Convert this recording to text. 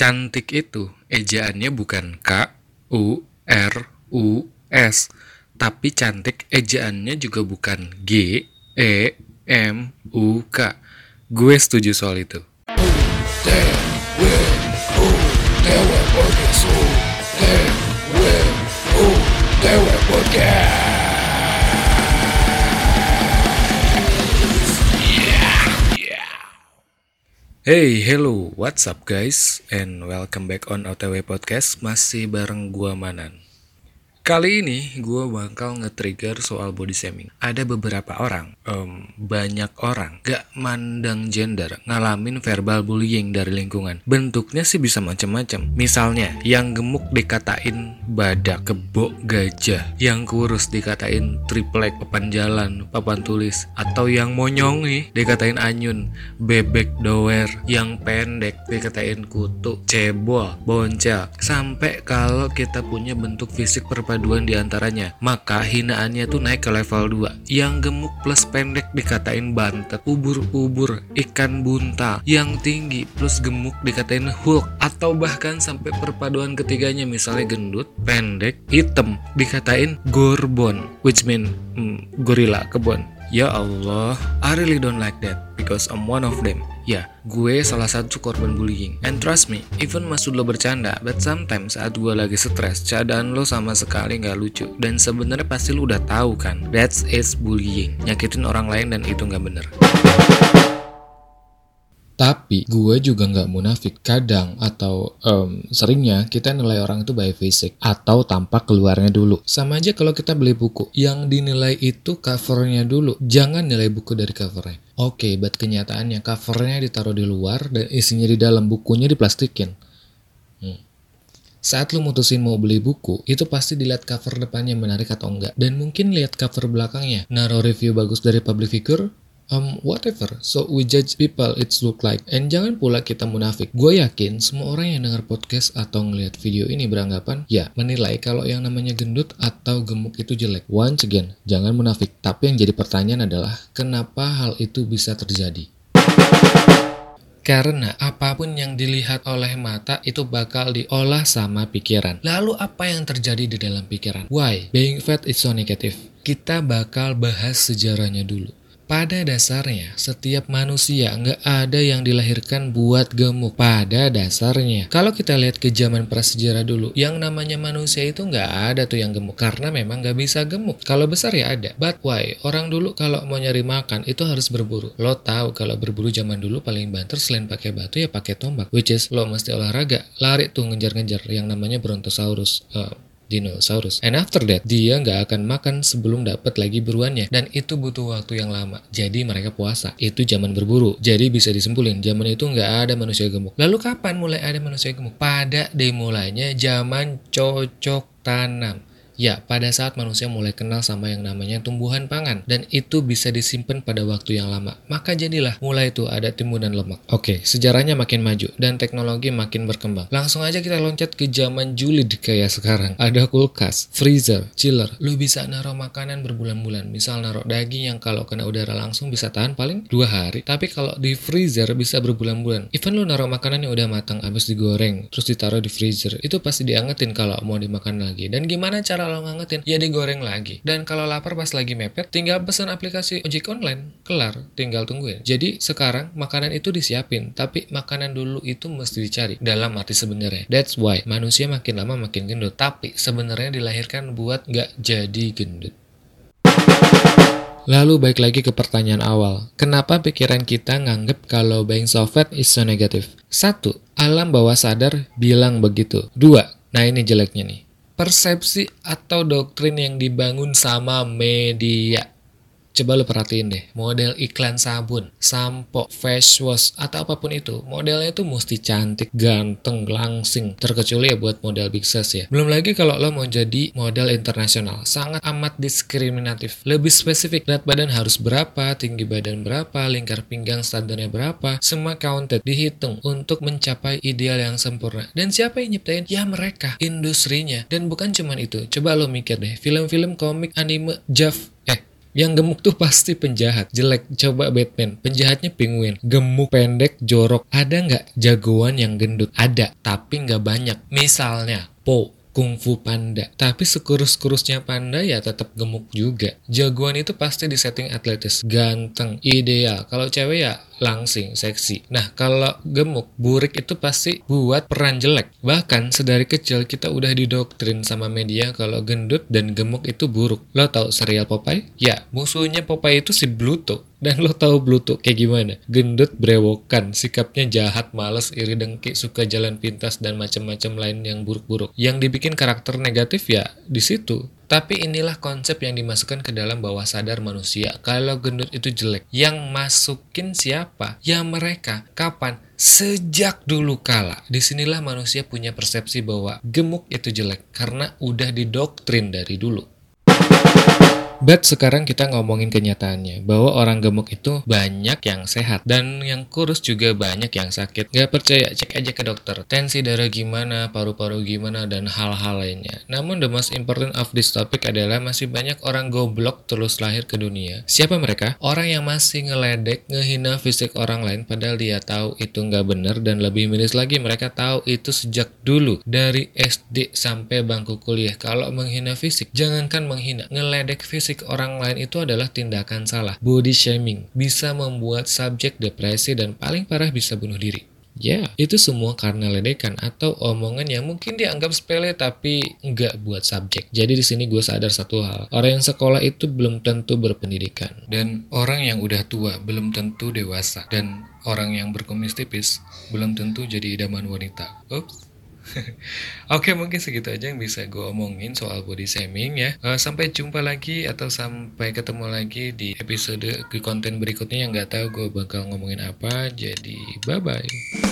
Cantik itu ejaannya bukan K U R U S, tapi cantik ejaannya juga bukan G E M U K. Gue setuju soal itu. Hey, hello, what's up guys? And welcome back on OTW Podcast, masih bareng gua Manan. Kali ini gue bakal nge-trigger soal body shaming. Ada beberapa orang, um, banyak orang, gak mandang gender, ngalamin verbal bullying dari lingkungan. Bentuknya sih bisa macam-macam. Misalnya, yang gemuk dikatain badak, kebok gajah. Yang kurus dikatain triplek, papan jalan, papan tulis. Atau yang monyong nih dikatain anyun, bebek doer. Yang pendek dikatain kutu, cebol, boncel. Sampai kalau kita punya bentuk fisik per perpaduan di antaranya. Maka hinaannya tuh naik ke level 2. Yang gemuk plus pendek dikatain bantet, ubur-ubur, ikan buntal. Yang tinggi plus gemuk dikatain hulk. Atau bahkan sampai perpaduan ketiganya misalnya gendut, pendek, hitam dikatain gorbon. Which mean hmm, gorila kebun. Ya Allah, I really don't like that because I'm one of them. Ya, gue salah satu korban bullying. And trust me, even maksud lo bercanda, but sometimes saat gue lagi stres, cadaan lo sama sekali nggak lucu. Dan sebenarnya pasti lo udah tahu kan, that's is bullying. Nyakitin orang lain dan itu nggak bener. Tapi gue juga nggak munafik. Kadang atau um, seringnya kita nilai orang itu by fisik atau tampak keluarnya dulu. Sama aja kalau kita beli buku. Yang dinilai itu covernya dulu. Jangan nilai buku dari covernya. Oke, okay, but kenyataannya covernya ditaruh di luar dan isinya di dalam bukunya diplastikin. Hmm. Saat lu mutusin mau beli buku, itu pasti dilihat cover depannya menarik atau enggak. Dan mungkin lihat cover belakangnya. Naruh review bagus dari public figure, um, whatever. So we judge people it's look like. And jangan pula kita munafik. Gue yakin semua orang yang dengar podcast atau ngelihat video ini beranggapan ya menilai kalau yang namanya gendut atau gemuk itu jelek. Once again, jangan munafik. Tapi yang jadi pertanyaan adalah kenapa hal itu bisa terjadi? Karena apa pun yang dilihat oleh mata itu bakal diolah sama pikiran. Lalu apa yang terjadi di dalam pikiran? Why? Being fat is so negative. Kita bakal bahas sejarahnya dulu. Pada dasarnya, setiap manusia nggak ada yang dilahirkan buat gemuk. Pada dasarnya, kalau kita lihat ke zaman prasejarah dulu, yang namanya manusia itu nggak ada tuh yang gemuk karena memang nggak bisa gemuk. Kalau besar ya ada. But why? Orang dulu kalau mau nyari makan itu harus berburu. Lo tahu kalau berburu zaman dulu paling banter selain pakai batu ya pakai tombak. Which is lo mesti olahraga, lari tuh ngejar-ngejar yang namanya Brontosaurus. Uh, dinosaurus. And after that, dia nggak akan makan sebelum dapat lagi buruannya. Dan itu butuh waktu yang lama. Jadi mereka puasa. Itu zaman berburu. Jadi bisa disimpulin, zaman itu nggak ada manusia gemuk. Lalu kapan mulai ada manusia gemuk? Pada dimulainya zaman cocok tanam. Ya, pada saat manusia mulai kenal sama yang namanya tumbuhan pangan dan itu bisa disimpan pada waktu yang lama. Maka jadilah mulai itu ada timbunan lemak. Oke, sejarahnya makin maju dan teknologi makin berkembang. Langsung aja kita loncat ke zaman julid kayak sekarang. Ada kulkas, freezer, chiller. Lu bisa naruh makanan berbulan-bulan. Misal naruh daging yang kalau kena udara langsung bisa tahan paling dua hari. Tapi kalau di freezer bisa berbulan-bulan. Even lu naruh makanan yang udah matang habis digoreng terus ditaruh di freezer, itu pasti diangetin kalau mau dimakan lagi. Dan gimana cara kalau ngangetin ya digoreng lagi. Dan kalau lapar pas lagi mepet tinggal pesan aplikasi ojek online. Kelar tinggal tungguin jadi sekarang makanan itu disiapin tapi makanan dulu itu mesti dicari. Dalam arti sebenarnya. That's why manusia makin lama makin gendut. Tapi sebenarnya dilahirkan buat nggak jadi gendut. Lalu baik lagi ke pertanyaan awal. Kenapa pikiran kita nganggep kalau being so fat is so negative? Satu, alam bawah sadar bilang begitu. Dua, nah ini jeleknya nih persepsi atau doktrin yang dibangun sama media. Coba lo perhatiin deh, model iklan sabun, sampo, face wash, atau apa pun itu, modelnya itu mesti cantik, ganteng, langsing. Terkecuali ya buat model big size ya. Belum lagi kalau lo mau jadi model internasional, sangat amat diskriminatif. Lebih spesifik, berat badan harus berapa, tinggi badan berapa, lingkar pinggang standarnya berapa, semua counted, dihitung untuk mencapai ideal yang sempurna. Dan siapa yang nyiptain? Ya mereka, industrinya. Dan bukan cuma itu, coba lo mikir deh, film-film komik, anime, JAV, Yang gemuk tuh pasti penjahat, jelek. Coba Batman, penjahatnya penguin, gemuk, pendek, jorok. Ada nggak jagoan yang gendut? Ada, tapi nggak banyak. Misalnya, Po, Kung Fu Panda. Tapi sekurus-kurusnya panda ya tetap gemuk juga. Jagoan itu pasti di setting atletis, ganteng, ideal. Kalau cewek ya langsing, seksi. Nah, kalau gemuk, burik itu pasti buat peran jelek. Bahkan sedari kecil kita udah didoktrin sama media kalau gendut dan gemuk itu buruk. Lo tau serial Popeye? Ya, musuhnya Popeye itu si Bluto. Dan lo tahu Bluto kayak gimana? Gendut brewokan, sikapnya jahat, males, iri dengki, suka jalan pintas dan macam-macam lain yang buruk-buruk. Yang dibikin karakter negatif ya di situ. Tapi inilah konsep yang dimasukkan ke dalam bawah sadar manusia. Kalau gendut itu jelek, yang masukin siapa? Ya mereka. Kapan? Sejak dulu kala. Di sinilah manusia punya persepsi bahwa gemuk itu jelek karena udah didoktrin dari dulu. But sekarang kita ngomongin kenyataannya bahwa orang gemuk itu banyak yang sehat dan yang kurus juga banyak yang sakit. Gak percaya cek aja ke dokter. Tensi darah gimana, paru-paru gimana dan hal-hal lainnya. Namun the most important of this topic adalah masih banyak orang goblok terus lahir ke dunia. Siapa mereka? Orang yang masih ngeledek, ngehina fisik orang lain padahal dia tahu itu nggak bener dan lebih miris lagi mereka tahu itu sejak dulu dari SD sampai bangku kuliah. Kalau menghina fisik, jangankan menghina, ngeledek fisik fisik orang lain itu adalah tindakan salah. Body shaming bisa membuat subjek depresi dan paling parah bisa bunuh diri. Ya, yeah, itu semua karena ledekan atau omongan yang mungkin dianggap sepele tapi nggak buat subjek. Jadi di sini gue sadar satu hal, orang yang sekolah itu belum tentu berpendidikan dan orang yang udah tua belum tentu dewasa dan orang yang berkumis tipis belum tentu jadi idaman wanita. Ups. Oke mungkin segitu aja yang bisa gue omongin soal body shaming ya. Uh, Sampai jumpa lagi atau sampai ketemu lagi di episode ke konten berikutnya yang gak tahu gue bakal ngomongin apa. Jadi bye bye